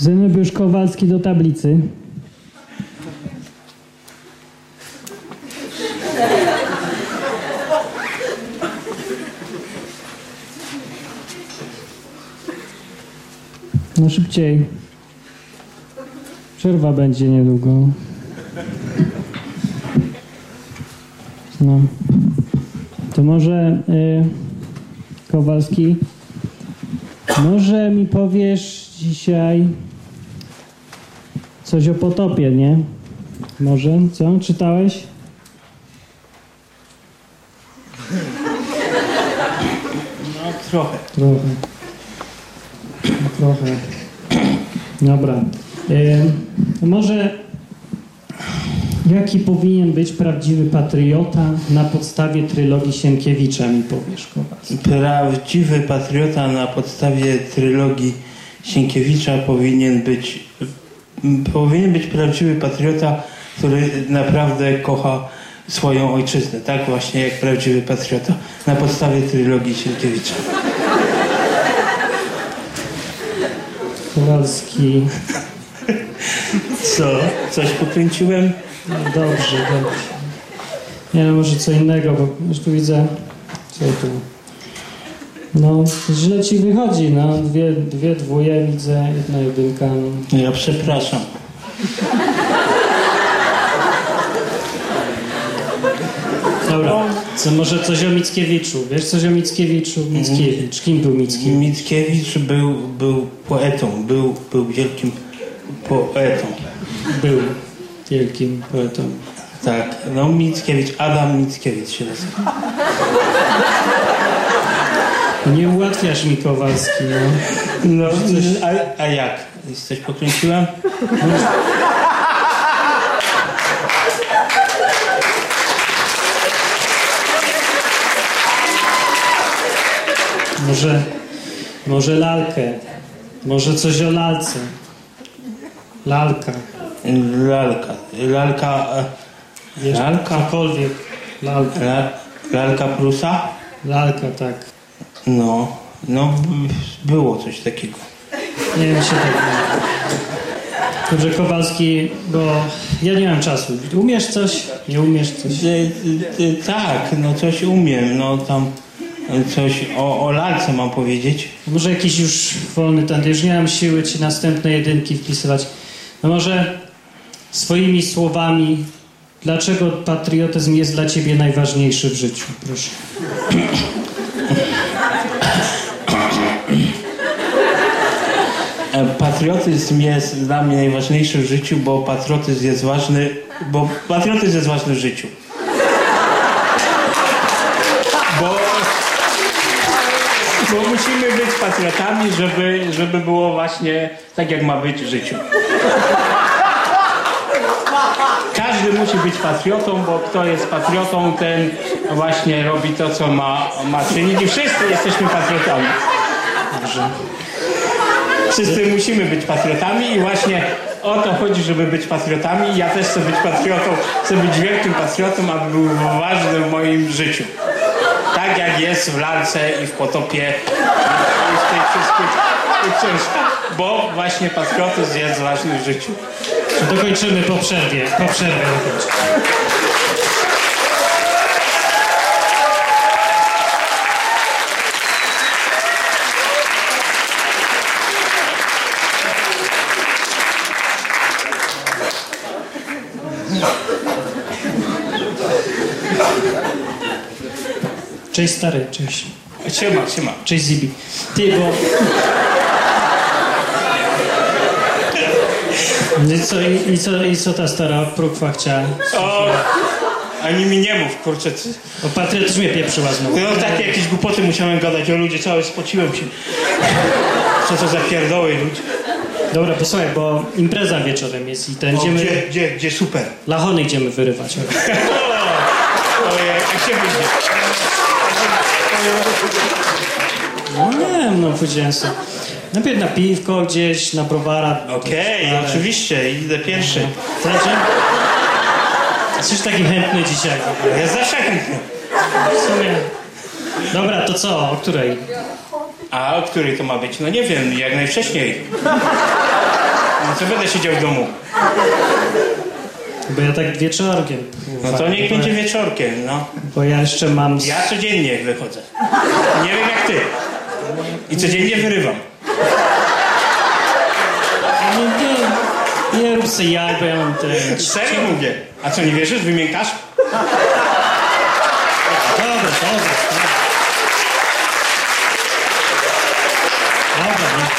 Zenobiusz Kowalski do tablicy. No szybciej. Przerwa będzie niedługo. No. To może y, Kowalski, może mi powiesz dzisiaj coś o potopie, nie? Może? Co? Czytałeś? No trochę. Trochę. Trochę. Dobra. E, może jaki powinien być prawdziwy patriota na podstawie trylogii Sienkiewicza, mi powiesz, Kowalski? Prawdziwy patriota na podstawie trylogii Sienkiewicza powinien być powinien być prawdziwy patriota, który naprawdę kocha swoją ojczyznę, tak właśnie jak prawdziwy patriota na podstawie trylogii Sienkiewicza. Kowalski. Co? Coś pokręciłem? Dobrze, dobrze. Nie no, może co innego, bo już tu widzę, co tu. No, źle ci wychodzi, no. Dwie, dwie dwóje widzę, jedna jedynka. No. Ja przepraszam. Dobra, co, może coś o Mickiewiczu. Wiesz coś o Mickiewiczu? Mickiewicz. Kim był Mickiewicz? Mickiewicz był, był poetą, był, był wielkim poetą. Był wielkim poetą. Tak, no Mickiewicz, Adam Mickiewicz się nazywa. Nie ułatwiasz mi Kowalski, no. No, coś, a, a jak? Coś pokręciłem? Może, może lalkę. Może coś o lalce. Lalka. Lalka. Lalka. e, Lalka? Cokolwiek. Lalka. La, lalka Prusa? Lalka, tak. No, no było coś takiego. Nie wiem, się tak Dobrze, Kowalski, bo ja nie mam czasu. Umiesz coś? Nie umiesz coś? E, e, tak, no coś umiem, no tam coś o, o lalce mam powiedzieć. Może jakiś już wolny ten, już nie mam siły ci następne jedynki wpisywać. No może swoimi słowami, dlaczego patriotyzm jest dla ciebie najważniejszy w życiu? Proszę. Patriotyzm jest dla mnie najważniejszy w życiu, bo patriotyzm jest ważny, bo patriotyzm jest ważny w życiu. Bo, bo musimy być patriotami, żeby, żeby było właśnie tak, jak ma być w życiu. Każdy musi być patriotą, bo kto jest patriotą, ten właśnie robi to, co ma, ma czynić i wszyscy jesteśmy patriotami. Wszyscy musimy być patriotami i właśnie o to chodzi, żeby być patriotami. Ja też chcę być patriotą, chcę być wielkim patriotą, aby był ważny w moim życiu. Tak jak jest w lalce i w potopie i w tych wszystkich. Bo właśnie patriotyzm jest ważny w życiu. Dokończymy po przerwie. Po przerwie. Cześć stary, cześć. Siema, siema. Cześć Zibi. Ty, bo... I co, i, co, I co ta stara prókwa chciała? O, ani mi nie mów, kurczę. ty- O patriotyzmie pieprzyła znowu. No takie jakieś głupoty musiałem gadać o ludzie, cały spociłem się. Co to za pierdoły ludzie. Dobra, posłuchaj, bo impreza wieczorem jest i ten O, idziemy... gdzie, gdzie, gdzie super. Lachony idziemy wyrywać. Ojej, jak się będzie. Sobie. Najpierw na piwko gdzieś, na browara. Okej, Ale- oczywiście, idę pierwszy. Znaczy? Jesteś taki chętny dzisiaj. Ja zawsze chętny. W sumie. Dobra, to co? O której? A o której to ma być? No nie wiem, jak najwcześniej. No co będę siedział w domu? Bo ja tak wieczorkiem. No to niech będzie wieczorkiem, no. Bo ja jeszcze mam... Ja codziennie wychodzę. Nie wiem jak ty. I codziennie wyrywam. Nie, nie, nie rób se jaj, bo ja mam te... Serio mówię. A co, nie wierzysz? Wymiękasz? Dobra, dobra. Dobra, dobra.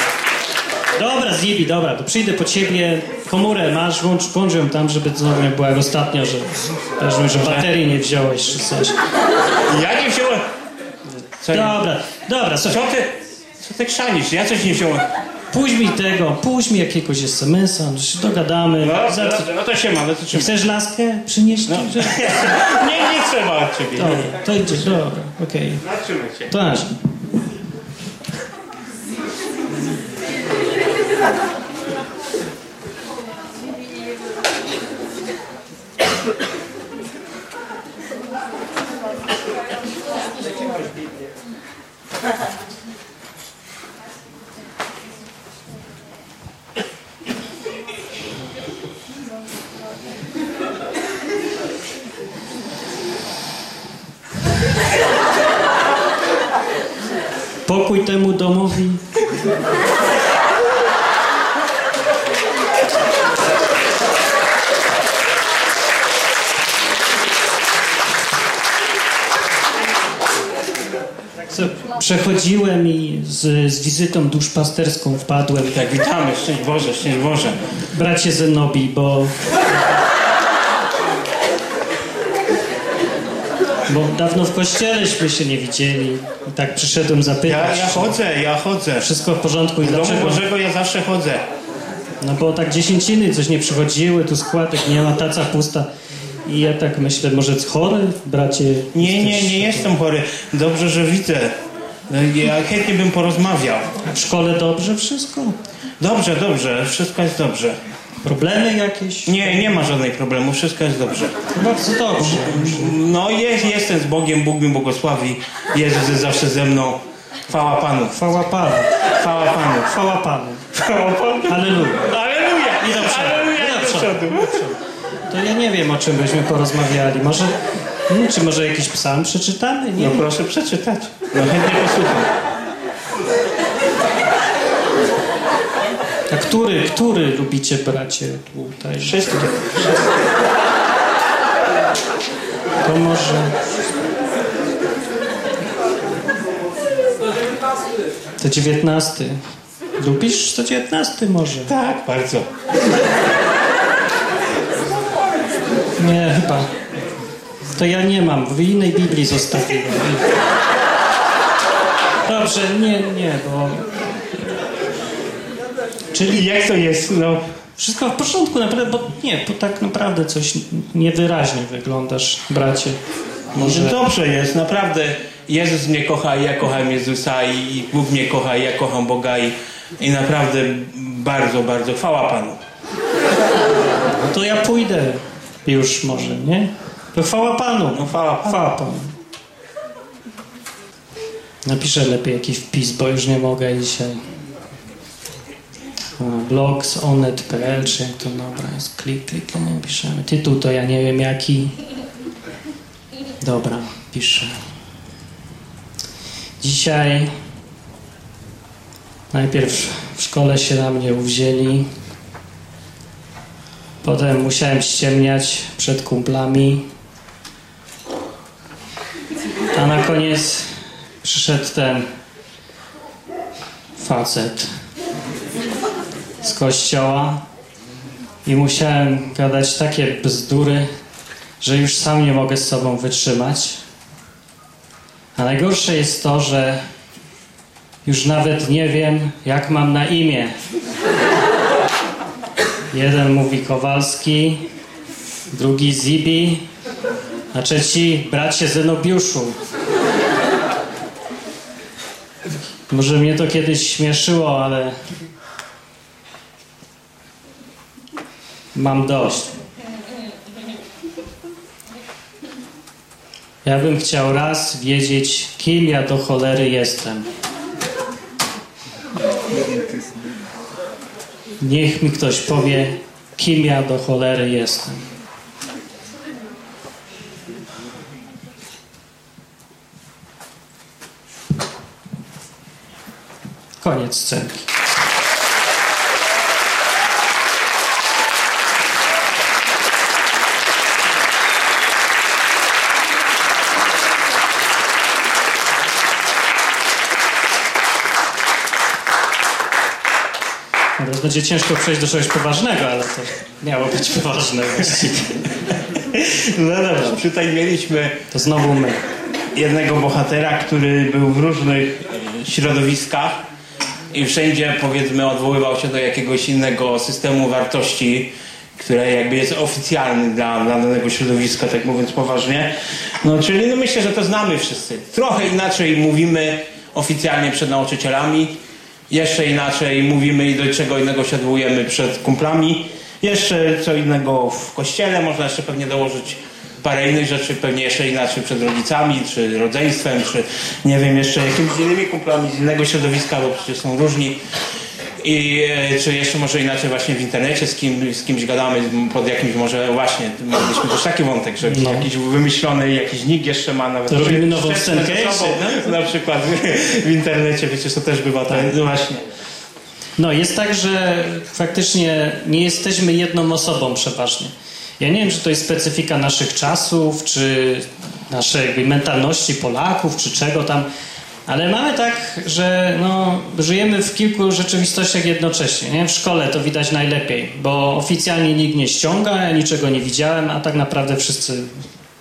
Dobra, Zibi, dobra, to przyjdę po ciebie, komórę masz, włącz, włącz ją tam, żeby znowu nie było jak ostatnio, że, że, że baterii nie wziąłeś czy coś. Ja nie wziąłem. Co, Dobra, dobra, co słuchaj, ty? Co ty krzanisz? Ja coś nie wziąłem. puść mi tego, puść mi jakiegoś SMS-a, że się dogadamy. No, Za- no, no to się ma, no to trzymaj. Chcesz laskę przynieść? No. Nie, nie trzeba od ciebie. Dobra, to idziesz, dobra, okej. No, trzymaj się. To aż. Pokój temu domowi. Co, Przechodziłem i z, z wizytą duszpasterską wpadłem. Tak, witamy. Szczęść Boże, szczęść Boże. Bracie Zenobi, bo... Bo dawno w kościeleśmy się nie widzieli. I tak przyszedłem Ja, zapytać. ja chodzę, ja chodzę. Wszystko w porządku i Do dlaczego? Bożego ja zawsze chodzę. No bo tak dziesięciny coś nie przychodziły, tu składek nie ma, taca pusta. I ja tak myślę, może chory, bracie? Nie, nie, nie jestem chory. Dobrze, że widzę. No, Ja chętnie bym porozmawiał. W szkole dobrze wszystko? Dobrze, dobrze, wszystko jest dobrze. Problemy jakieś? Nie, nie ma żadnych problemów, wszystko jest dobrze. Bardzo dobrze. No jest, jestem z Bogiem, Bóg mi błogosławi. Jezus jest zawsze ze mną. Chwała Panu. Chwała Panu. Chwała Panu. Chwała Panu. Chwała Panu. Halleluja. Aleluja! I do przodu. Aleluja! I do przodu. To ja nie wiem, o czym byśmy porozmawiali. Może, czy może jakiś psalm przeczytamy? Nie No proszę przeczytać. No chętnie posłucham. A który, który lubicie, bracie, tutaj? Wszystkie. To może... To dziewiętnasty. Lubisz to dziewiętnasty może? Tak, bardzo. Nie, chyba. To ja nie mam. W innej Biblii zostawiłem. Dobrze, nie, nie, bo... Czyli jak to jest? No, wszystko w porządku, naprawdę, bo nie, bo tak naprawdę coś niewyraźnie wyglądasz, bracie. Może... dobrze jest, naprawdę. Jezus mnie kocha i ja kocham Jezusa i Bóg mnie kocha i ja kocham Boga i, i naprawdę bardzo, bardzo chwała Panu. No to ja pójdę już może, nie? To chwała Panu. No chwała. Chwała Panu. Napiszę lepiej jakiś wpis, bo już nie mogę dzisiaj. A, Blogs, onet.pl, czy jak to dobra jest, klik, klik, nie piszemy. Tytuł to ja nie wiem jaki. Dobra, piszę. Dzisiaj najpierw w szkole się na mnie uwzięli. Potem musiałem ściemniać przed kumplami. A na koniec przyszedł ten facet z kościoła i musiałem gadać takie bzdury, że już sam nie mogę z sobą wytrzymać. A najgorsze jest to, że już nawet nie wiem, jak mam na imię. Jeden mówi Kowalski, drugi Zibi, a trzeci bracie Zenobiuszu. Może mnie to kiedyś śmieszyło, ale mam dość. Ja bym chciał raz wiedzieć, kim ja do cholery jestem. niech mi ktoś powie, kim ja do cholery jestem. Koniec scenki. Teraz będzie ciężko przejść do czegoś poważnego, ale to miało być poważne właściwie. No dobrze, tutaj mieliśmy To znowu my. jednego bohatera, który był w różnych środowiskach i wszędzie powiedzmy odwoływał się do jakiegoś innego systemu wartości, które jakby jest oficjalny dla, dla danego środowiska, tak mówiąc poważnie. No czyli no myślę, że to znamy wszyscy. Trochę inaczej mówimy oficjalnie przed nauczycielami, jeszcze inaczej mówimy i do czego innego się odwołujemy przed kumplami. Jeszcze co innego w kościele, można jeszcze pewnie dołożyć parę innych rzeczy, pewnie jeszcze inaczej przed rodzicami, czy rodzeństwem, czy nie wiem, jeszcze jakimiś innymi kumplami z innego środowiska, bo przecież są różni. I e, czy jeszcze może inaczej właśnie w internecie z, kim, z kimś gadamy, pod jakimś może właśnie, mieliśmy też taki wątek, że No. jakiś wymyślony, jakiś nick jeszcze ma nawet robimy nową scenkę sobą, Na przykład w internecie, przecież to też bywa tak. No właśnie. No, jest tak, że faktycznie nie jesteśmy jedną osobą przeważnie. Ja nie wiem, czy to jest specyfika naszych czasów, czy naszej jakby mentalności Polaków, czy czego tam, ale mamy tak, że no, żyjemy w kilku rzeczywistościach jednocześnie. Nie? W szkole to widać najlepiej, bo oficjalnie nikt nie ściąga, ja niczego nie widziałem, a tak naprawdę wszyscy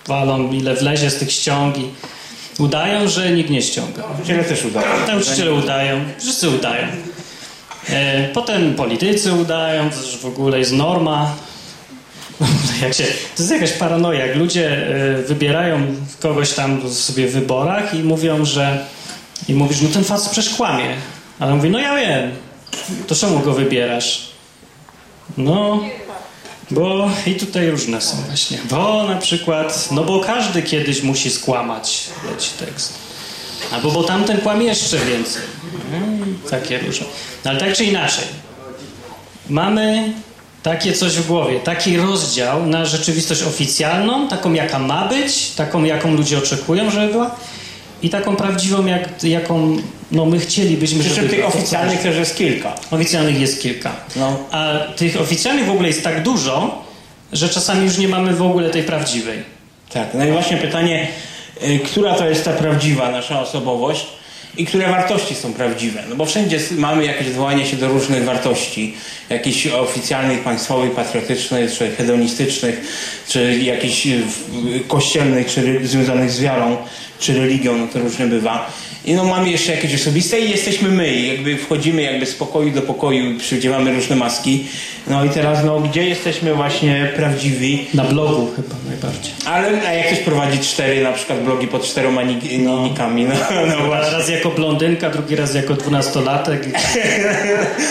walą ile wlezie z tych ściągi. Udają, że nikt nie ściąga. Nauczyciele też udają. Nauczyciele udają, wszyscy udają. E, potem politycy udają, to w ogóle jest norma. Jak się, to jest jakaś paranoja. Jak ludzie e, wybierają kogoś tam sobie w wyborach i mówią, że i mówisz, no ten facet przecież kłamie. Ale on mówi, no ja wiem. To czemu go wybierasz? No, bo i tutaj różne są właśnie. Bo na przykład, no bo każdy kiedyś musi skłamać, leci tekst. Albo bo tamten kłamie jeszcze więcej. Mm, takie różne. No, ale tak czy inaczej, mamy takie coś w głowie, taki rozdział na rzeczywistość oficjalną, taką jaka ma być, taką jaką ludzie oczekują, żeby była i taką prawdziwą, jak, jaką no, my chcielibyśmy, Przy czym tych oficjalnych też jest kilka. Oficjalnych jest kilka. No. A tych oficjalnych w ogóle jest tak dużo, że czasami już nie mamy w ogóle tej prawdziwej. Tak, no i właśnie pytanie, y, która to jest ta prawdziwa nasza osobowość i które wartości są prawdziwe? No bo wszędzie mamy jakieś odwołanie się do różnych wartości, jakichś oficjalnych, państwowych, patriotycznych, czy hedonistycznych, czy jakichś w- kościelnych, czy związanych z wiarą, czy religią, no to różnie bywa. I no mamy jeszcze jakieś osobiste i jesteśmy my, i jakby wchodzimy jakby z pokoju do pokoju, przydziewamy różne maski. No i teraz no gdzie jesteśmy właśnie prawdziwi? Na blogu chyba najbardziej. Ale a jak ktoś prowadzi cztery na przykład blogi pod czteroma ni- No. nikami, no, no właśnie. Raz jako blondynka, drugi raz jako dwunastolatek,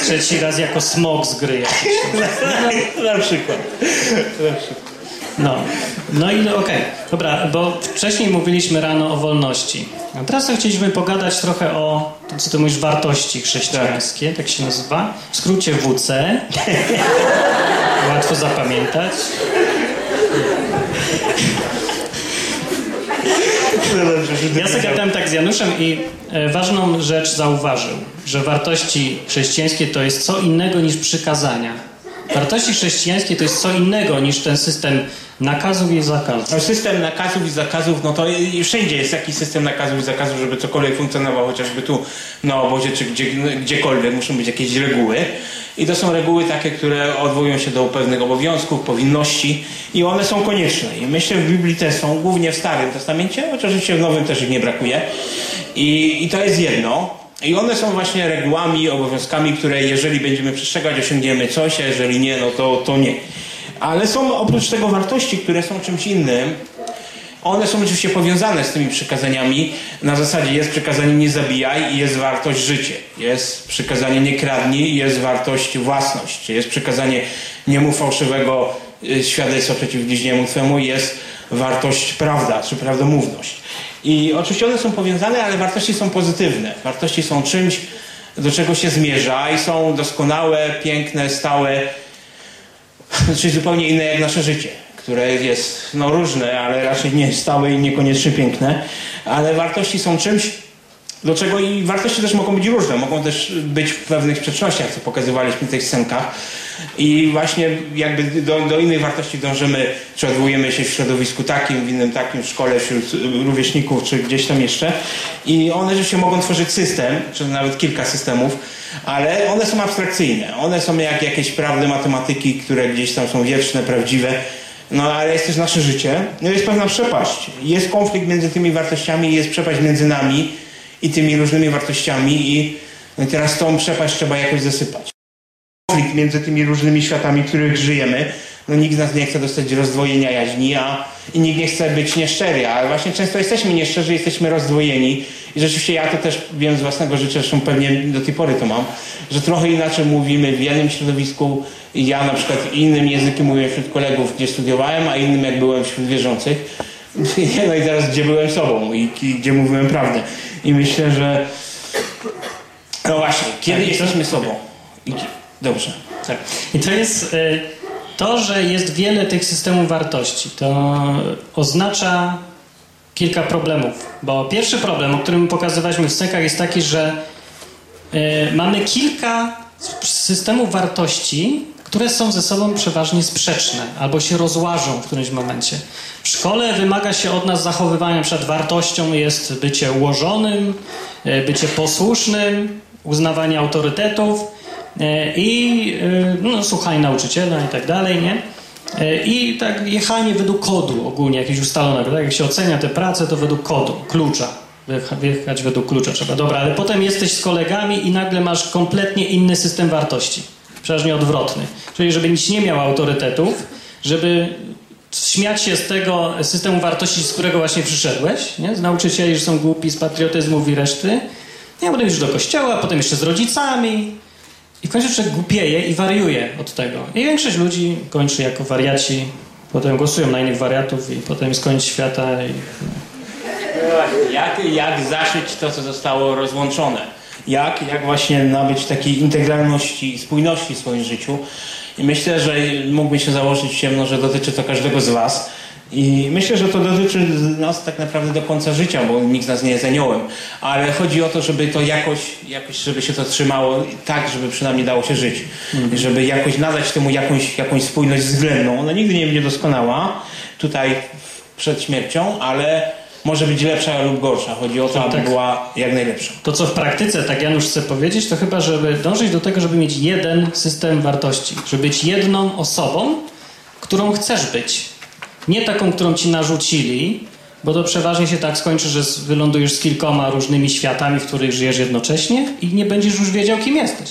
trzeci raz jako smok z gry. jakiś. na przykład. Na przykład. No, no i okej, dobra, bo wcześniej mówiliśmy rano o wolności. A teraz chcieliśmy pogadać trochę o, co ty mówisz, wartości chrześcijańskie, tak się nazywa. W skrócie WC. Łatwo zapamiętać. No Ja sobie gadałem tak z Januszem i e, ważną rzecz zauważył, że wartości chrześcijańskie to jest co innego niż przykazania. Wartości chrześcijańskie to jest co innego niż ten system nakazów i zakazów. No, system nakazów i zakazów, no to wszędzie jest jakiś system nakazów i zakazów, żeby cokolwiek funkcjonowało, chociażby tu na obozie czy gdzie, gdziekolwiek muszą być jakieś reguły. I to są reguły takie, które odwołują się do pewnych obowiązków, powinności i one są konieczne. I myślę, w Biblii te są, głównie w Starym Testamencie, chociaż oczywiście w Nowym też ich nie brakuje. I, i to jest jedno. I one są właśnie regułami, obowiązkami, które jeżeli będziemy przestrzegać, osiągniemy coś, a jeżeli nie, no to, to nie. Ale są oprócz tego wartości, które są czymś innym. One są oczywiście powiązane z tymi przykazaniami. Na zasadzie jest przykazanie nie zabijaj i jest wartość życie. Jest przykazanie nie kradnij i jest wartość własność. Jest przykazanie nie mów fałszywego y, świadectwa przeciw bliźniemu twemu i jest wartość prawda czy prawdomówność. I oczywiście one są powiązane, ale wartości są pozytywne. Wartości są czymś, do czego się zmierza i są doskonałe, piękne, stałe, czyli zupełnie inne jak nasze życie, które jest no, różne, ale raczej nie stałe i niekoniecznie piękne, ale wartości są czymś, do czego i wartości też mogą być różne, mogą też być w pewnych sprzecznościach, co pokazywaliśmy w tych scenkach. I właśnie jakby do, do innych wartości dążymy, czy odwołujemy się w środowisku takim, w innym takim, w szkole, wśród rówieśników, czy gdzieś tam jeszcze. I one rzeczywiście mogą tworzyć system, czy nawet kilka systemów, ale one są abstrakcyjne. One są jak jakieś prawdy matematyki, które gdzieś tam są wieczne, prawdziwe. No ale jest też nasze życie. No jest pewna przepaść. Jest konflikt między tymi wartościami, jest przepaść między nami i tymi różnymi wartościami i no i teraz tą przepaść trzeba jakoś zasypać. Konflikt między tymi różnymi światami, w których żyjemy. No nikt z nas nie chce dostać rozdwojenia jaźni, a i nikt nie chce być nieszczery, ale właśnie często jesteśmy nieszczerzy, jesteśmy rozdwojeni i rzeczywiście ja to też wiem z własnego życia, zresztą pewnie do tej pory to mam, że trochę inaczej mówimy w jednym środowisku, ja na przykład innym językiem mówię wśród kolegów, gdzie studiowałem, a innym jak byłem wśród wierzących. No i teraz gdzie byłem sobą i, i gdzie mówiłem prawdę. I myślę, że no właśnie, kiedy Tak, jesteśmy sobą? I, dobrze. Tak. I to jest y, to, że jest wiele tych systemów wartości. To oznacza kilka problemów. Bo pierwszy problem, o którym pokazywaliśmy w scenkach, jest taki, że y, mamy kilka systemów wartości, które są ze sobą przeważnie sprzeczne albo się rozłażą w którymś momencie. W szkole wymaga się od nas zachowywania, przykład wartością jest bycie ułożonym, y, bycie posłusznym, uznawanie autorytetów i y, no, słuchanie nauczyciela i tak dalej, nie? I tak jechanie według kodu ogólnie, jakiegoś ustalonego. Tak? Jak się ocenia te prace, to według kodu, klucza. Wjechać według klucza trzeba. Dobra, ale potem jesteś z kolegami i nagle masz kompletnie inny system wartości. Przeważnie odwrotny. Czyli żeby nic nie miał autorytetów, żeby śmiać się z tego systemu wartości, z którego właśnie przyszedłeś, nie? z nauczycieli, że są głupi, z patriotyzmów i reszty. Nie, potem już do kościoła, potem jeszcze z rodzicami. I w końcu człowiek głupieje i wariuje od tego. I większość ludzi kończy jako wariaci, potem głosują na innych wariatów i potem jest koniec świata. I... Jak, jak zaszyć to, co zostało rozłączone? Jak, jak właśnie nabyć takiej integralności i spójności w swoim życiu? I myślę, że mógłby się założyć ciemno, że dotyczy to każdego z Was. I myślę, że to dotyczy nas tak naprawdę do końca życia, bo nikt z nas nie jest aniołem. Ale chodzi o to, żeby to jakoś, jakoś żeby się to trzymało tak, żeby przynajmniej dało się żyć. Mhm. Żeby jakoś nadać temu jakąś, jakąś spójność względną. Ona nigdy nie będzie doskonała tutaj przed śmiercią, ale może być lepsza lub gorsza. Chodzi o to, aby tak. była jak najlepsza. To, co w praktyce, tak Janusz chce powiedzieć, to chyba, żeby dążyć do tego, żeby mieć jeden system wartości. Żeby być jedną osobą, którą chcesz być. Nie taką, którą ci narzucili, bo to przeważnie się tak skończy, że wylądujesz z kilkoma różnymi światami, w których żyjesz jednocześnie i nie będziesz już wiedział, kim jesteś.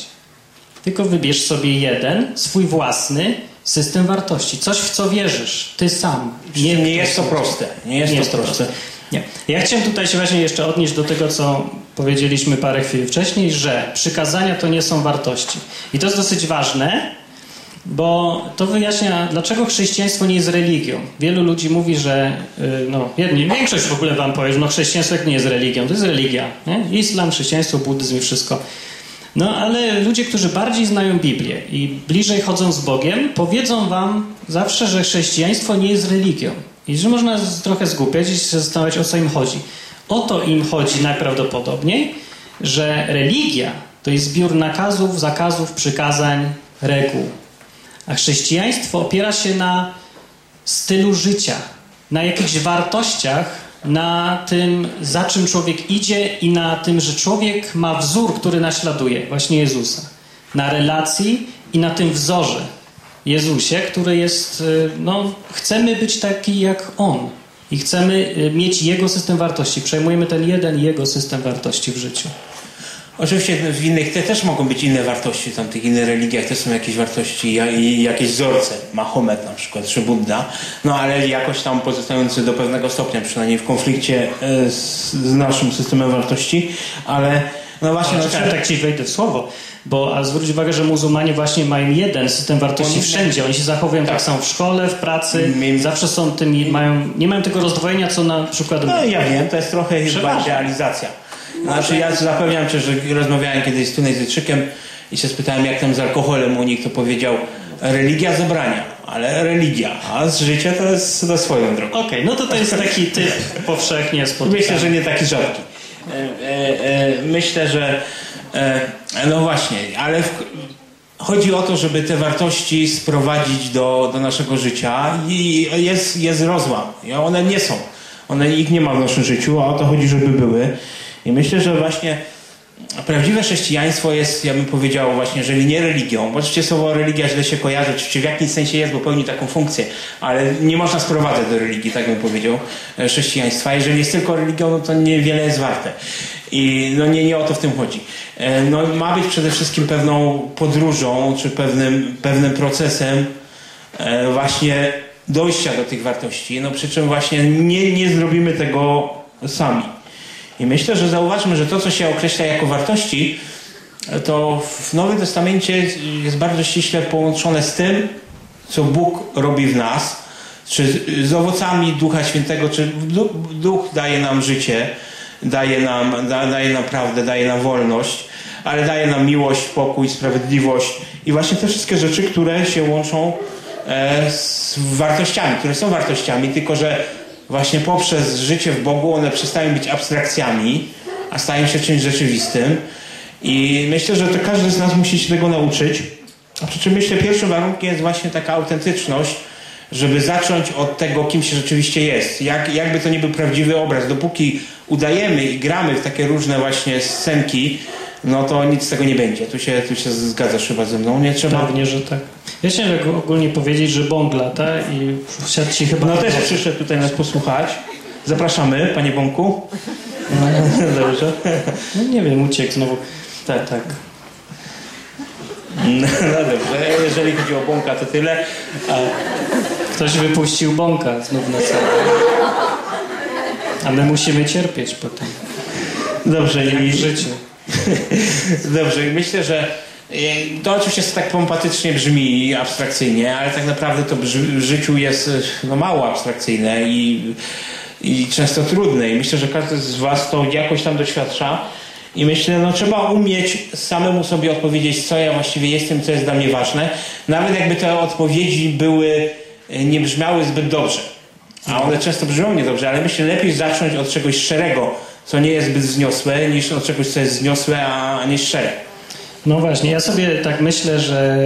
Tylko wybierz sobie jeden, swój własny system wartości. Coś, w co wierzysz. Ty sam. Nie, nie jest to proste. Nie jest, Nie to, jest proste. proste. Nie. Ja chciałem tutaj się właśnie jeszcze odnieść do tego, co powiedzieliśmy parę chwil wcześniej, że przykazania to nie są wartości. I to jest dosyć ważne, bo to wyjaśnia, dlaczego chrześcijaństwo nie jest religią. Wielu ludzi mówi, że y, no, jedni, większość w ogóle wam powie, że no, chrześcijaństwo nie jest religią, to jest religia. Nie? Islam, chrześcijaństwo, buddyzm i wszystko. No ale ludzie, którzy bardziej znają Biblię i bliżej chodzą z Bogiem, powiedzą wam zawsze, że chrześcijaństwo nie jest religią. I że można trochę zgłupiać i się zastanawiać, o co im chodzi. O to im chodzi najprawdopodobniej, że religia to jest zbiór nakazów, zakazów, przykazań, reguł. A chrześcijaństwo opiera się na stylu życia, na jakichś wartościach, na tym, za czym człowiek idzie i na tym, że człowiek ma wzór, który naśladuje, właśnie Jezusa. Na relacji i na tym wzorze Jezusie, który jest, y, no, chcemy być taki jak On. I chcemy y, mieć Jego system wartości. Przejmujemy ten jeden Jego system wartości w życiu. Oczywiście w innych te też mogą być inne wartości, tam w tych innych religiach też są jakieś wartości i jakieś wzorce, Mahomet na przykład, czy Buddha, no ale jakoś tam pozostający do pewnego stopnia, przynajmniej w konflikcie e, z, z naszym systemem wartości, ale no właśnie... No, czekaj, tak ci wejdę w słowo, bo a zwróć uwagę, że muzułmanie właśnie mają jeden system wartości Oni- wszędzie. Oni się zachowują tak, Tak. samo w szkole, w pracy, Mi- zawsze są tymi, mają, nie mają tego rozdwojenia, co na przykład No ja wiem, to jest trochę chyba Przeważnie. Idealizacja. Znaczy ja zapewniam Cię, że rozmawiałem kiedyś z Tunezyjczykiem i się spytałem jak tam z alkoholem u nich, to powiedział religia zabrania, ale religia, a z życia to jest na swoją drogą. Okej, no to to jest taki typ powszechnie spotykany. Myślę, że nie taki rzadki. E, e, e, myślę, że e, no właśnie, ale w, chodzi o to, żeby te wartości sprowadzić do, do naszego życia i jest, jest rozłam. One nie są. One, ich nie ma w naszym życiu, a o to chodzi, żeby były. I myślę, że właśnie prawdziwe chrześcijaństwo jest, ja bym powiedział właśnie, jeżeli nie religią, bo oczywiście słowo religia źle się kojarzy, oczywiście w jakimś sensie jest, bo pełni taką funkcję, ale nie można sprowadzać do religii, tak bym powiedział, e, chrześcijaństwa. Jeżeli jest tylko religią, no to niewiele jest warte. I no nie, nie o to w tym chodzi. E, No, ma być przede wszystkim pewną podróżą, czy pewnym, pewnym procesem e, właśnie dojścia do tych wartości. No przy czym właśnie nie, nie zrobimy tego sami. I myślę, że zauważmy, że to, co się określa jako wartości, to w Nowym Testamencie jest bardzo ściśle połączone z tym, co Bóg robi w nas, czy z owocami Ducha Świętego, czy Du- Duch daje nam życie, daje nam, da, daje nam prawdę, daje nam wolność, ale daje nam miłość, pokój, sprawiedliwość i właśnie te wszystkie rzeczy, które się łączą e, z wartościami, które są wartościami, tylko że właśnie poprzez życie w Bogu one przestają być abstrakcjami, a stają się czymś rzeczywistym. I myślę, że to każdy z nas musi się tego nauczyć. A przy czym myślę, pierwszym warunkiem jest właśnie taka autentyczność, żeby zacząć od tego, kim się rzeczywiście jest. Jak, jakby to nie był prawdziwy obraz. Dopóki udajemy i gramy w takie różne właśnie scenki, no to nic z tego nie będzie. Tu się, tu się zgadzasz chyba ze mną. Nie trzeba. Pewnie, że tak. Ja chciałem tak ogólnie powiedzieć, że bąk lata i wsiadł ci chyba... No też przyszedł tutaj nas posłuchać. Zapraszamy, panie Bąku. Dobrze. No nie wiem, uciekł znowu. Tak, tak. No dobrze, jeżeli chodzi o Bąka, to tyle. A Ktoś wypuścił bąka znów na salę. A my musimy cierpieć potem. Dobrze, i w życiu. Dobrze, myślę, że e, to oczywiście tak pompatycznie brzmi i abstrakcyjnie, ale tak naprawdę to w życiu jest e, no, mało abstrakcyjne i, i często trudne. I myślę, że każdy z Was to jakoś tam doświadcza. I myślę, no trzeba umieć samemu sobie odpowiedzieć, co ja właściwie jestem, co jest dla mnie ważne. Nawet jakby te odpowiedzi były, e, nie brzmiały zbyt dobrze. A one często brzmią niedobrze, ale myślę, lepiej zacząć od czegoś szczerego, co nie jest zbyt wzniosłe, niż od czegoś, co jest wzniosłe, a nie szczere. No właśnie, ja sobie tak myślę, że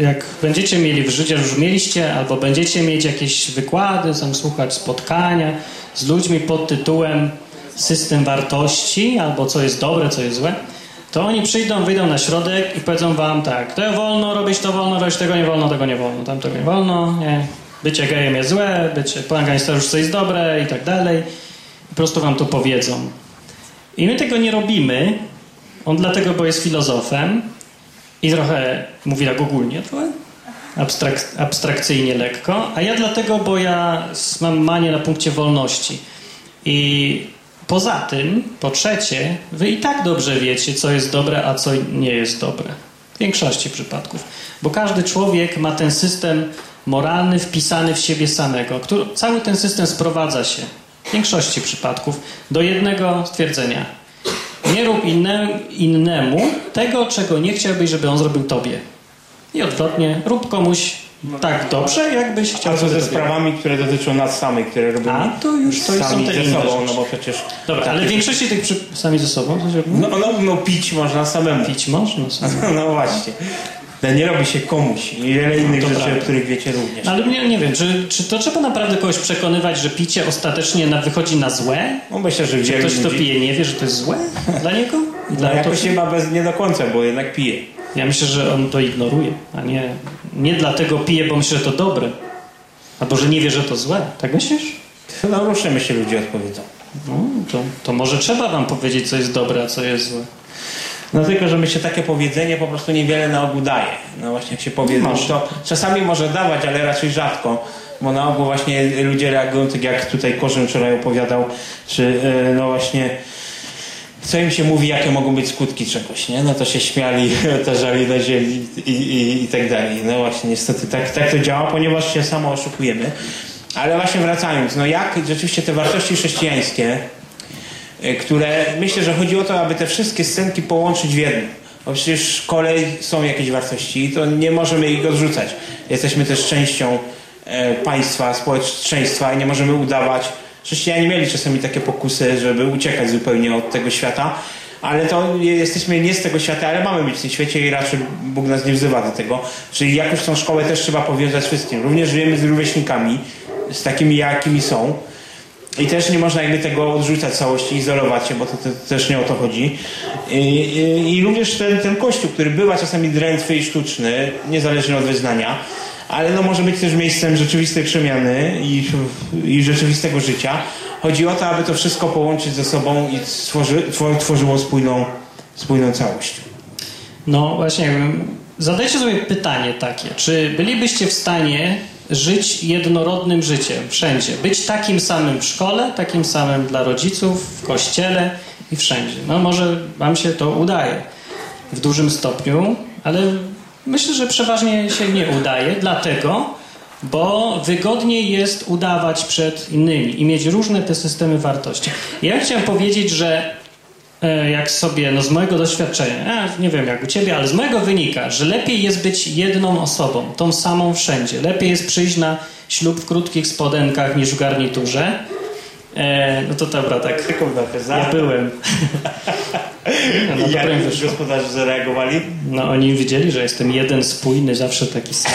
jak będziecie mieli w życiu, już mieliście, albo będziecie mieć jakieś wykłady, tam słuchać spotkania z ludźmi pod tytułem system wartości, albo co jest dobre, co jest złe, to oni przyjdą, wyjdą na środek i powiedzą wam tak, to wolno robić, to wolno robić, tego nie wolno, tego nie wolno, tamtego nie wolno, nie. Bycie gejem jest złe, bycie pan gangsteruszce jest dobre i tak dalej. Po prostu wam to powiedzą. I my tego nie robimy, on dlatego, bo jest filozofem i trochę mówi tak ogólnie, trochę abstrak, abstrakcyjnie lekko, a ja dlatego, bo ja mam manię na punkcie wolności. I poza tym, po trzecie, wy i tak dobrze wiecie, co jest dobre, a co nie jest dobre. W większości przypadków. Bo każdy człowiek ma ten system moralny wpisany w siebie samego. Który, cały ten system sprowadza się w większości przypadków do jednego stwierdzenia. Nie rób inne, innemu tego, czego nie chciałbyś, żeby on zrobił tobie. I odwrotnie, rób komuś tak dobrze, jakbyś chciał A co ze sprawami, które dotyczą nas samych, które robimy A, to już to są sami te ze sobą, rzeczy. no bo przecież... Dobra, ale w większości tych przy... sami ze sobą. No, no, no pić można samemu. pić można. Sami. No właśnie. No, nie robi się komuś. I wiele innych To rzeczy, prawda. o których wiecie również. Ale nie, nie wiem, czy, czy to trzeba naprawdę kogoś przekonywać, że picie ostatecznie na, wychodzi na złe? No myślę, że Czy wielu ktoś, kto ludzi... pije, nie wie, że to jest złe dla niego? I No dla jakoś chyba bez, nie do końca, bo jednak pije. Ja myślę, że on to ignoruje, a nie, nie dlatego pije, bo myśli, że to dobre. Albo że nie wie, że to złe. Tak myślisz? No różne myślę ludzie odpowiedzą. No, to, to może trzeba wam powiedzieć, co jest dobre, a co jest złe. No tylko, że myślę, takie powiedzenie po prostu niewiele na ogół daje. No właśnie jak się powie, no, to czasami może dawać, ale raczej rzadko. Bo na ogół właśnie ludzie reagują tak jak tutaj Korzym wczoraj opowiadał, czy e, no właśnie co im się mówi, jakie mogą być skutki czegoś, nie? No to się śmiali, tarzali na ziemi i, i, i tak dalej. No właśnie, niestety tak, tak to działa, ponieważ się samo oszukujemy. Ale właśnie wracając, no jak rzeczywiście te wartości chrześcijańskie które myślę, że chodzi o to, aby te wszystkie scenki połączyć w jedno. Bo przecież szkole są jakieś wartości i to nie możemy ich odrzucać. Jesteśmy też częścią e, państwa, społeczeństwa i nie możemy udawać. Chrześcijanie mieli czasami takie pokusy, żeby uciekać zupełnie od tego świata, ale to jesteśmy nie z tego świata, ale mamy być w tym świecie i raczej Bóg nas nie wzywa do tego. Czyli jakoś tą szkołę też trzeba powiązać wszystkim. Również żyjemy z rówieśnikami, z takimi jakimi są. I też nie można jakby tego odrzucać całości, izolować się, bo to, to też nie o to chodzi. I, i, i również ten, ten kościół, który bywa czasami drętwy i sztuczny, niezależnie od wyznania, ale no może być też miejscem rzeczywistej przemiany i, i rzeczywistego życia. Chodzi o to, aby to wszystko połączyć ze sobą i stworzy, tworzyło spójną, spójną całość. No właśnie, zadajcie sobie pytanie takie, czy bylibyście w stanie żyć jednorodnym życiem wszędzie. Być takim samym w szkole, takim samym dla rodziców, w kościele i wszędzie. No może wam się to udaje w dużym stopniu, ale myślę, że przeważnie się nie udaje, dlatego, bo wygodniej jest udawać przed innymi i mieć różne te systemy wartości. Ja chciałem powiedzieć, że jak sobie, no z mojego doświadczenia, nie wiem jak u ciebie, ale z mojego wynika, że lepiej jest być jedną osobą, tą samą wszędzie. Lepiej jest przyjść na ślub w krótkich spodenkach niż w garniturze. E, no to dobra, tak. Ja byłem. no, Jak gospodarze zareagowali? No oni widzieli, że jestem jeden spójny, zawsze taki sam.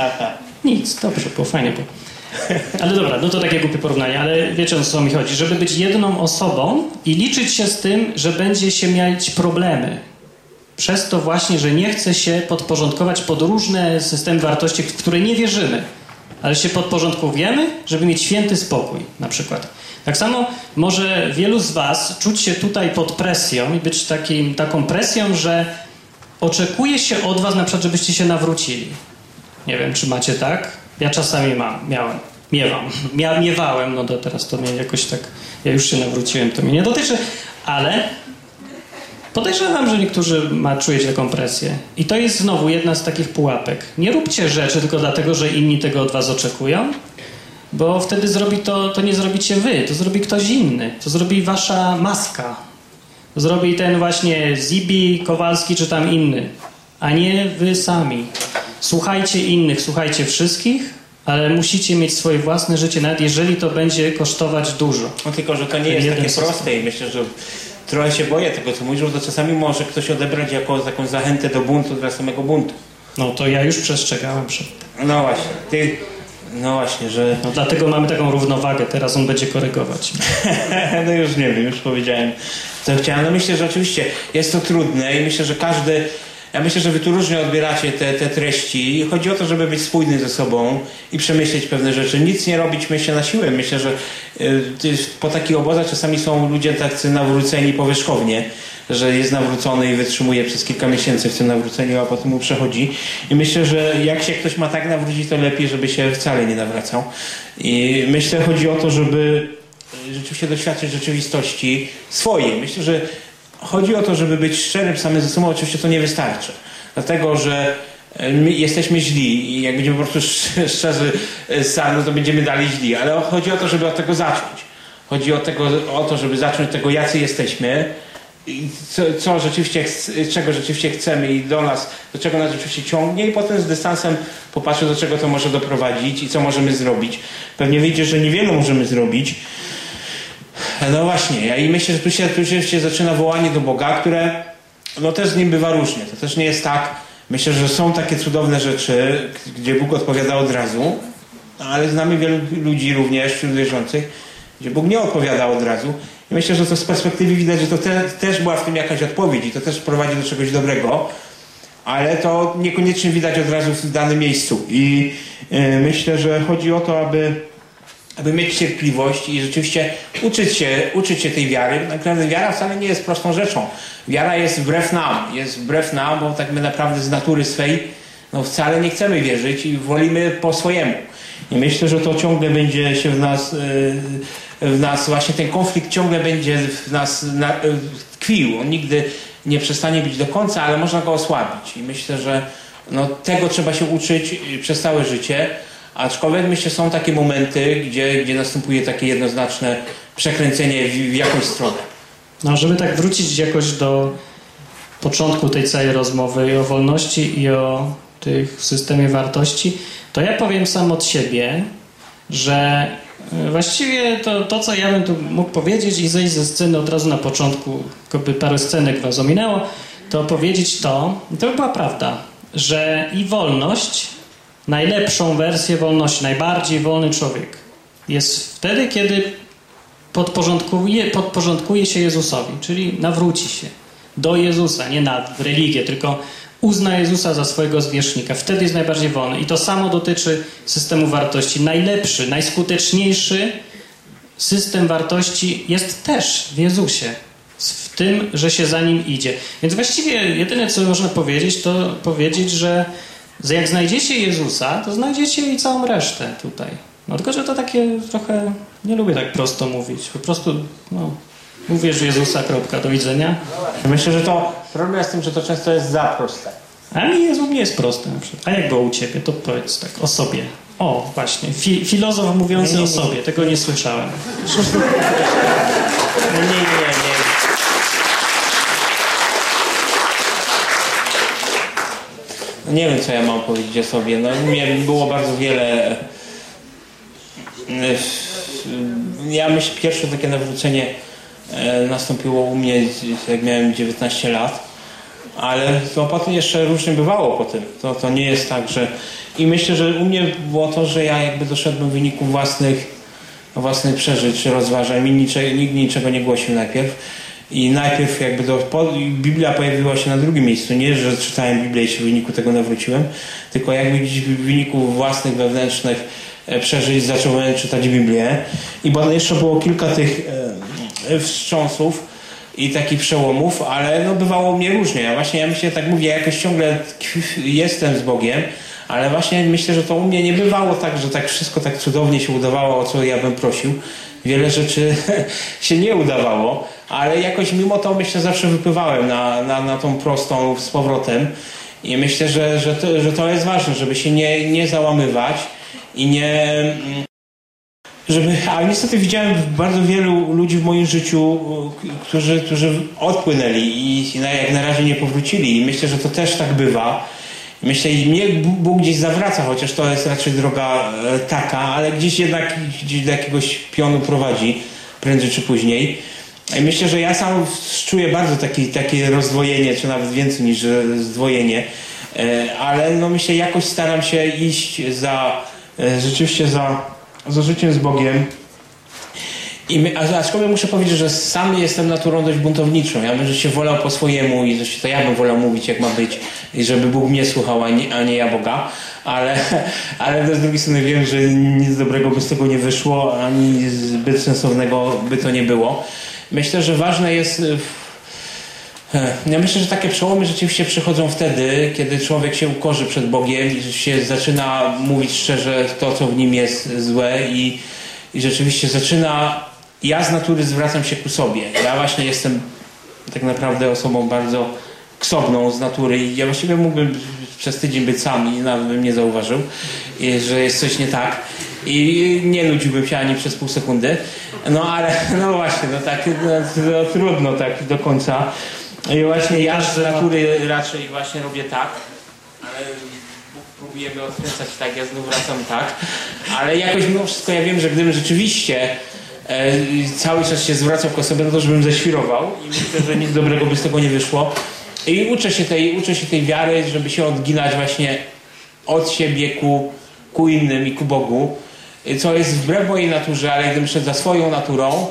Nic, dobrze, było fajnie było. Ale dobra, no to takie głupie porównanie, ale wiecie o co mi chodzi. Żeby być jedną osobą i liczyć się z tym, że będzie się mieć problemy. Przez to właśnie, że nie chce się podporządkować pod różne systemy wartości, w które nie wierzymy. Ale się podporządkujemy, żeby mieć święty spokój na przykład. Tak samo może wielu z Was czuć się tutaj pod presją i być takim, taką presją, że oczekuje się od Was na przykład, żebyście się nawrócili. Nie wiem, czy macie tak? Ja czasami mam, miałem, miewam, Mia, miewałem, no to teraz to mnie jakoś tak, ja już się nawróciłem, to mnie nie dotyczy, ale podejrzewam, że niektórzy ma, czujecie taką presję. I to jest znowu jedna z takich pułapek. Nie róbcie rzeczy tylko dlatego, że inni tego od was oczekują, bo wtedy zrobi to, to nie zrobicie wy, to zrobi ktoś inny, to zrobi wasza maska, zrobi ten właśnie Zibi, Kowalski czy tam inny, a nie wy sami. Słuchajcie innych, słuchajcie wszystkich, ale musicie mieć swoje własne życie, nawet jeżeli to będzie kosztować dużo. No tylko, że to nie jest takie system. proste i myślę, że trochę się boję tego, co mówisz, bo to czasami może ktoś odebrać jako taką zachętę do buntu, dla samego buntu. No to ja już przestrzegałem przed tym. No właśnie. Ty, no właśnie, że... No dlatego mamy taką równowagę, teraz on będzie korygować. no już nie wiem, już powiedziałem, co chciałem. No myślę, że oczywiście jest to trudne i myślę, że każdy ja myślę, że wy tu różnie odbieracie te, te treści. Chodzi o to, żeby być spójny ze sobą i przemyśleć pewne rzeczy. Nic nie robić, myślę, na siłę. Myślę, że y, po takich obozach czasami są ludzie tacy nawróceni powierzchownie, że jest nawrócony i wytrzymuje przez kilka miesięcy w tym nawróceniu, a potem mu przechodzi. I myślę, że jak się ktoś ma tak nawrócić, to lepiej, żeby się wcale nie nawracał. I myślę, chodzi o to, żeby rzeczywiście doświadczyć rzeczywistości swojej. Myślę, że chodzi o to, żeby być szczerym samym ze sobą, oczywiście to nie wystarczy. Dlatego, że e, my jesteśmy źli i jak będziemy po prostu szczerzy e, sami, no to będziemy dalej źli. Ale chodzi o to, żeby od tego zacząć. Chodzi o, tego, o to, żeby zacząć od tego, jacy jesteśmy, co, co rzeczywiście, czego rzeczywiście chcemy i do nas, do czego nas rzeczywiście ciągnie i potem z dystansem popatrzeć, do czego to może doprowadzić i co możemy zrobić. Pewnie wyjdzie, że niewiele możemy zrobić, no właśnie, ja i myślę, że tu się, tu się zaczyna wołanie do Boga, które no też z nim bywa różnie. To też nie jest tak. Myślę, że są takie cudowne rzeczy, gdzie Bóg odpowiada od razu, ale znamy wielu ludzi również wśród wierzących, gdzie Bóg nie odpowiada od razu. I myślę, że to z perspektywy widać, że to te, też była w tym jakaś odpowiedź i to też prowadzi do czegoś dobrego, ale to niekoniecznie widać od razu w danym miejscu. I yy, myślę, że chodzi o to, aby aby mieć cierpliwość i rzeczywiście uczyć się, uczyć się tej wiary. Naprawdę wiara wcale nie jest prostą rzeczą. Wiara jest wbrew nam, jest wbrew nam, bo tak my naprawdę z natury swej no wcale nie chcemy wierzyć i wolimy po swojemu. I myślę, że to ciągle będzie się w nas, e, w nas właśnie ten konflikt ciągle będzie w nas tkwił. On nigdy nie przestanie być do końca, ale można go osłabić. I myślę, że no, tego trzeba się uczyć przez całe życie. Aczkolwiek myślę, są takie momenty, gdzie, gdzie następuje takie jednoznaczne przekręcenie w, w jakąś stronę. No, żeby tak wrócić jakoś do początku tej całej rozmowy i o wolności i o tych systemie wartości, to ja powiem sam od siebie, że e, właściwie to, to co ja bym tu mógł powiedzieć i zejść ze sceny od razu na początku, by parę scenek was ominęło, to powiedzieć to, to by była prawda, że i wolność, najlepszą wersję wolności, najbardziej wolny człowiek jest wtedy, kiedy podporządkuje, podporządkuje się Jezusowi, czyli nawróci się do Jezusa, nie na religię, tylko uzna Jezusa za swojego zwierzchnika. Wtedy jest najbardziej wolny. I to samo dotyczy systemu wartości. Najlepszy, najskuteczniejszy system wartości jest też w Jezusie. W tym, że się za nim idzie. Więc właściwie jedyne, co można powiedzieć, to powiedzieć, że jak znajdziecie Jezusa, to znajdziecie i całą resztę tutaj. No tylko, że to takie trochę, nie lubię tak prosto mówić. Po prostu, no, uwierz Jezusa, kropka, do widzenia. Myślę, że to problem jest w tym, że to często jest za proste. A mi Jezus nie jest prosty na przykład. A jak było u Ciebie, to powiedz tak, o sobie. O, właśnie, Fi filozof mówiący Nie, nie, o nie. sobie, tego nie słyszałem. Nie, nie, nie. No Nie wiem, co ja mam powiedzieć o sobie. No, było bardzo wiele. e, Ja myślę, pierwsze takie nawrócenie e, nastąpiło u mnie, jak miałem 19 lat. Ale to potem jeszcze różnie bywało po tym. To, to nie jest tak, że... I myślę, że u mnie było to, że ja jakby doszedłem w wyniku własnych, własnych przeżyć, rozważań. Mi niczego, nikt niczego nie głosił najpierw. I najpierw jakby do, po, Biblia pojawiła się na drugim miejscu. Nie, że czytałem Biblię i się w wyniku tego nawróciłem, tylko jakby w wyniku własnych wewnętrznych e, przeżyć zacząłem czytać Biblię. I jeszcze było kilka tych e, wstrząsów i takich przełomów, ale no bywało mnie różnie. Ja właśnie ja myślę, tak mówię, jakoś ciągle jestem z Bogiem, ale właśnie myślę, że to u mnie nie bywało tak, że tak wszystko tak cudownie się udawało, o co ja bym prosił. Wiele rzeczy się nie udawało, ale jakoś mimo to myślę zawsze wypływałem na, na, na tą prostą z powrotem i myślę, że, że, to, że to jest ważne, żeby się nie, nie załamywać i nie, mm, żeby, a niestety widziałem bardzo wielu ludzi w moim życiu, y, którzy, którzy odpłynęli i jak na razie nie powrócili. I myślę, że to też tak bywa. Myślę, i mnie Bóg gdzieś zawraca, chociaż to jest raczej droga e, taka, ale gdzieś jednak gdzieś do jakiegoś pionu prowadzi, prędzej czy później. I myślę, że ja sam czuję bardzo taki, takie rozdwojenie, czy nawet więcej niż e, zdwojenie, E, ale no myślę, jakoś staram się iść za, rzeczywiście za, za życiem z Bogiem. I my, a- aczkolwiek muszę powiedzieć, że sam jestem naturą dość buntowniczą. Ja bym się wolał po swojemu i to ja bym wolał mówić, jak ma być, i żeby Bóg mnie słuchał, a nie, a nie ja Boga. Ale, ale z drugiej strony wiem, że nic dobrego by z tego nie wyszło, ani zbyt sensownego by to nie było. Myślę, że ważne jest. y, Ja myślę, że takie przełomy rzeczywiście przychodzą wtedy, kiedy człowiek się ukorzy przed Bogiem i się zaczyna mówić szczerze to, co w nim jest złe i, i rzeczywiście zaczyna. Ja z natury zwracam się ku sobie. Ja właśnie jestem tak naprawdę osobą bardzo ksobną z natury i ja właściwie mógłbym przez tydzień być sam i nawet bym nie zauważył, że jest coś nie tak i nie nudziłbym się ani przez pół sekundy. No ale no właśnie, no tak no, no, trudno tak do końca. I właśnie ja z natury raczej właśnie robię tak, ale Bóg próbuje mnie odkręcać tak, ja znów wracam tak, ale jakoś mimo wszystko ja wiem, że gdybym rzeczywiście e, cały czas się zwracał ku sobie, no to żebym ześwirował i myślę, że nic dobrego by z tego nie wyszło. I uczę się tej, uczę się tej wiary, żeby się odginać właśnie od siebie ku, ku innym i ku Bogu, co jest wbrew mojej naturze, ale gdybym szedł za swoją naturą,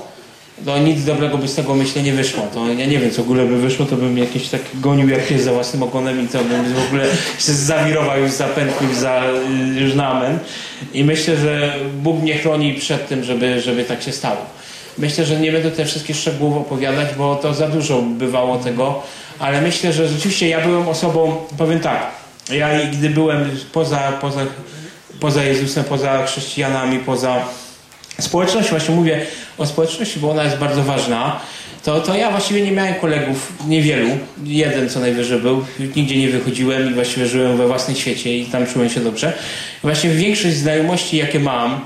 to nic dobrego by z tego myślę nie wyszło. To ja nie wiem, co w ogóle by wyszło, to bym jakiś tak gonił jak pies za własnym ogonem i to bym w ogóle się zawirował już zapętlił za y, już na amen. I myślę, że Bóg mnie chroni przed tym, żeby, żeby tak się stało. Myślę, że nie będę te wszystkie szczegółów opowiadać, bo to za dużo bywało tego, ale myślę, że rzeczywiście ja byłem osobą, powiem tak, ja gdy byłem poza, poza, poza Jezusem, poza chrześcijanami, poza społecznością, właśnie mówię o społeczności, bo ona jest bardzo ważna, to, to ja właściwie nie miałem kolegów, niewielu, jeden co najwyżej był, nigdzie nie wychodziłem i właściwie żyłem we własnym świecie i tam czułem się dobrze. Właśnie większość znajomości, jakie mam,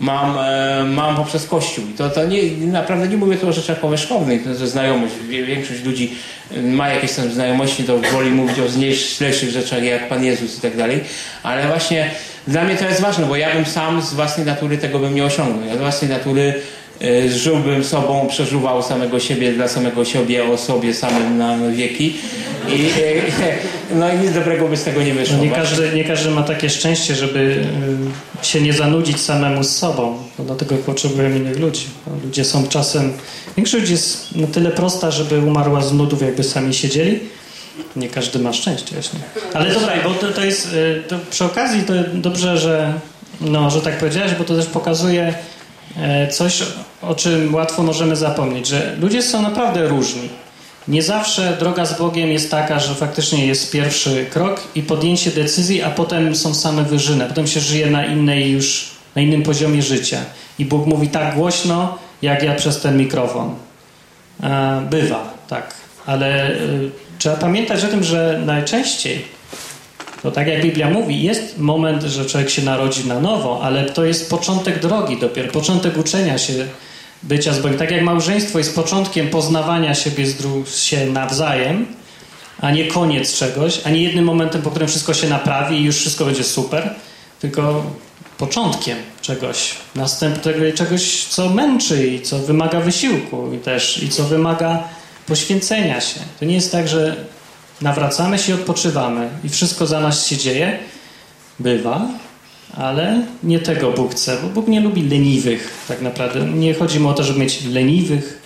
mam, e, mam poprzez Kościół. I to, to nie, naprawdę nie mówię tu o rzeczach powierzchownych, to znajomość. Większość ludzi e, ma jakieś tam znajomości, to woli mówić o znieślejszych rzeczach jak Pan Jezus i tak dalej. Ale właśnie dla mnie to jest ważne, bo ja bym sam z własnej natury tego bym nie osiągnął. Ja z własnej natury żyłbym sobą, przeżuwał samego siebie dla samego siebie, o sobie samym na wieki. I, e, no i nic dobrego by z tego nie wyszło. No nie, każdy, nie każdy ma takie szczęście, żeby y, się nie zanudzić samemu z sobą. Dlatego potrzebujemy innych ludzi. No, ludzie są czasem... Większość jest na tyle prosta, żeby umarła z nudów, jakby sami siedzieli. Nie każdy ma szczęście właśnie. Ale dobra, bo to, to jest... To przy okazji to dobrze, że, no, że tak powiedziałeś, bo to też pokazuje e, coś, o czym łatwo możemy zapomnieć, że ludzie są naprawdę różni. Nie zawsze droga z Bogiem jest taka, że faktycznie jest pierwszy krok i podjęcie decyzji, a potem są same wyżyny. Potem się żyje na innej już, na innym poziomie życia. I Bóg mówi tak głośno, jak ja przez ten mikrofon. E, Bywa, tak. Ale y, trzeba pamiętać o tym, że najczęściej, to tak jak Biblia mówi, jest moment, że człowiek się narodzi na nowo, ale to jest początek drogi dopiero, początek uczenia się bycia z Bogiem. Tak jak małżeństwo jest początkiem poznawania siebie z dru- się nawzajem, a nie koniec czegoś, a nie jednym momentem, po którym wszystko się naprawi i już wszystko będzie super, tylko początkiem czegoś następnego, czegoś, co męczy i co wymaga wysiłku i też i co wymaga poświęcenia się. To nie jest tak, że nawracamy się i odpoczywamy i wszystko za nas się dzieje. Bywa, ale nie tego Bóg chce, bo Bóg nie lubi leniwych tak naprawdę. Nie chodzi mu o to, żeby mieć leniwych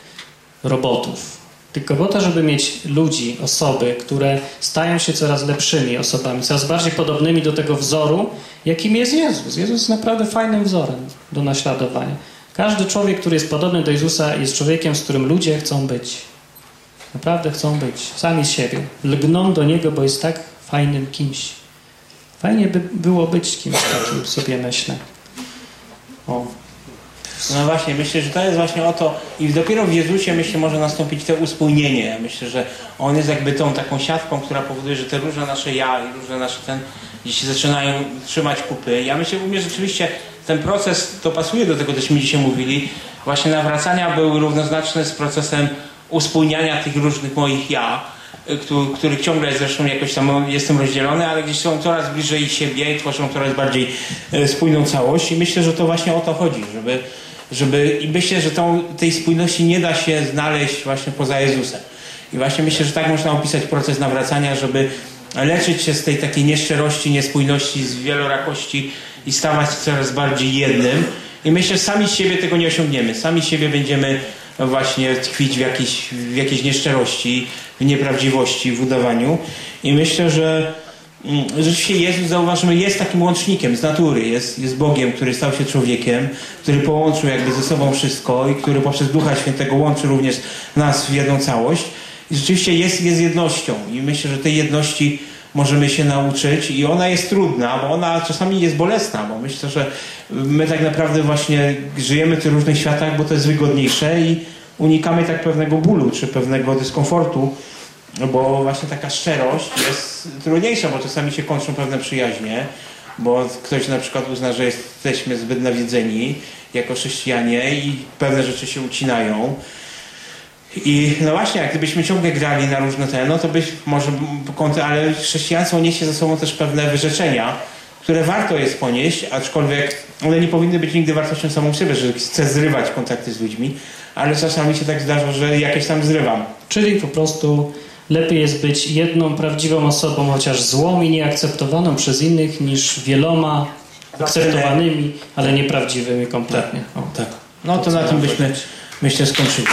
robotów, tylko o to, żeby mieć ludzi, osoby, które stają się coraz lepszymi osobami, coraz bardziej podobnymi do tego wzoru, jakim jest Jezus. Jezus jest naprawdę fajnym wzorem do naśladowania. Każdy człowiek, który jest podobny do Jezusa, jest człowiekiem, z którym ludzie chcą być. Naprawdę chcą być, sami z siebie. Lgną do Niego, bo jest tak fajnym kimś. Fajnie by było być kimś takim, sobie myślę. O, No właśnie, myślę, że to jest właśnie o to i dopiero w Jezusie myślę może nastąpić to uspójnienie. Myślę, że On jest jakby tą taką siatką, która powoduje, że te różne nasze ja i różne nasze ten gdzieś się zaczynają trzymać kupy. Ja myślę, mnie rzeczywiście ten proces, to pasuje do tego, cośmy dzisiaj mówili, właśnie nawracania był równoznaczny z procesem uspójniania tych różnych moich ja, y, któ- których ciągle zresztą jakoś tam jestem rozdzielony, ale gdzieś są coraz bliżej siebie i tworzą coraz bardziej y, spójną całość i myślę, że to właśnie o to chodzi, żeby, żeby i myślę, że tą, tej spójności nie da się znaleźć właśnie poza Jezusem. I właśnie myślę, że tak można opisać proces nawracania, żeby leczyć się z tej takiej nieszczerości, niespójności, z wielorakości i stawać coraz bardziej jednym. I myślę, że sami z siebie tego nie osiągniemy. Sami z siebie będziemy właśnie tkwić w jakiejś, w jakiejś nieszczerości, w nieprawdziwości, w udawaniu. I myślę, że mm, rzeczywiście Jezus, zauważymy, jest takim łącznikiem z natury. Jest, jest Bogiem, który stał się człowiekiem, który połączył jakby ze sobą wszystko i który poprzez Ducha Świętego łączy również nas w jedną całość. I rzeczywiście jest, jest jednością. I myślę, że tej jedności możemy się nauczyć i ona jest trudna, bo ona czasami jest bolesna, bo myślę, że my tak naprawdę właśnie żyjemy w tych różnych światach, bo to jest wygodniejsze i unikamy tak pewnego bólu czy pewnego dyskomfortu, bo właśnie taka szczerość jest trudniejsza, bo czasami się kończą pewne przyjaźnie, bo ktoś na przykład uzna, że jesteśmy zbyt nawiedzeni jako chrześcijanie i pewne rzeczy się ucinają. I no właśnie, jak gdybyśmy ciągle grali na różne te, no to być może kąty, ale chrześcijaństwo niesie ze sobą też pewne wyrzeczenia, które warto jest ponieść, aczkolwiek one nie powinny być nigdy wartością samą w sobie, że chcę zrywać kontakty z ludźmi, ale czasami się tak zdarza, że jakieś tam zrywam. Czyli po prostu lepiej jest być jedną prawdziwą osobą, chociaż złą i nieakceptowaną przez innych, niż wieloma akceptowanymi, ale nieprawdziwymi kompletnie. O. Tak. No to na tym byśmy, myślę, skończyli.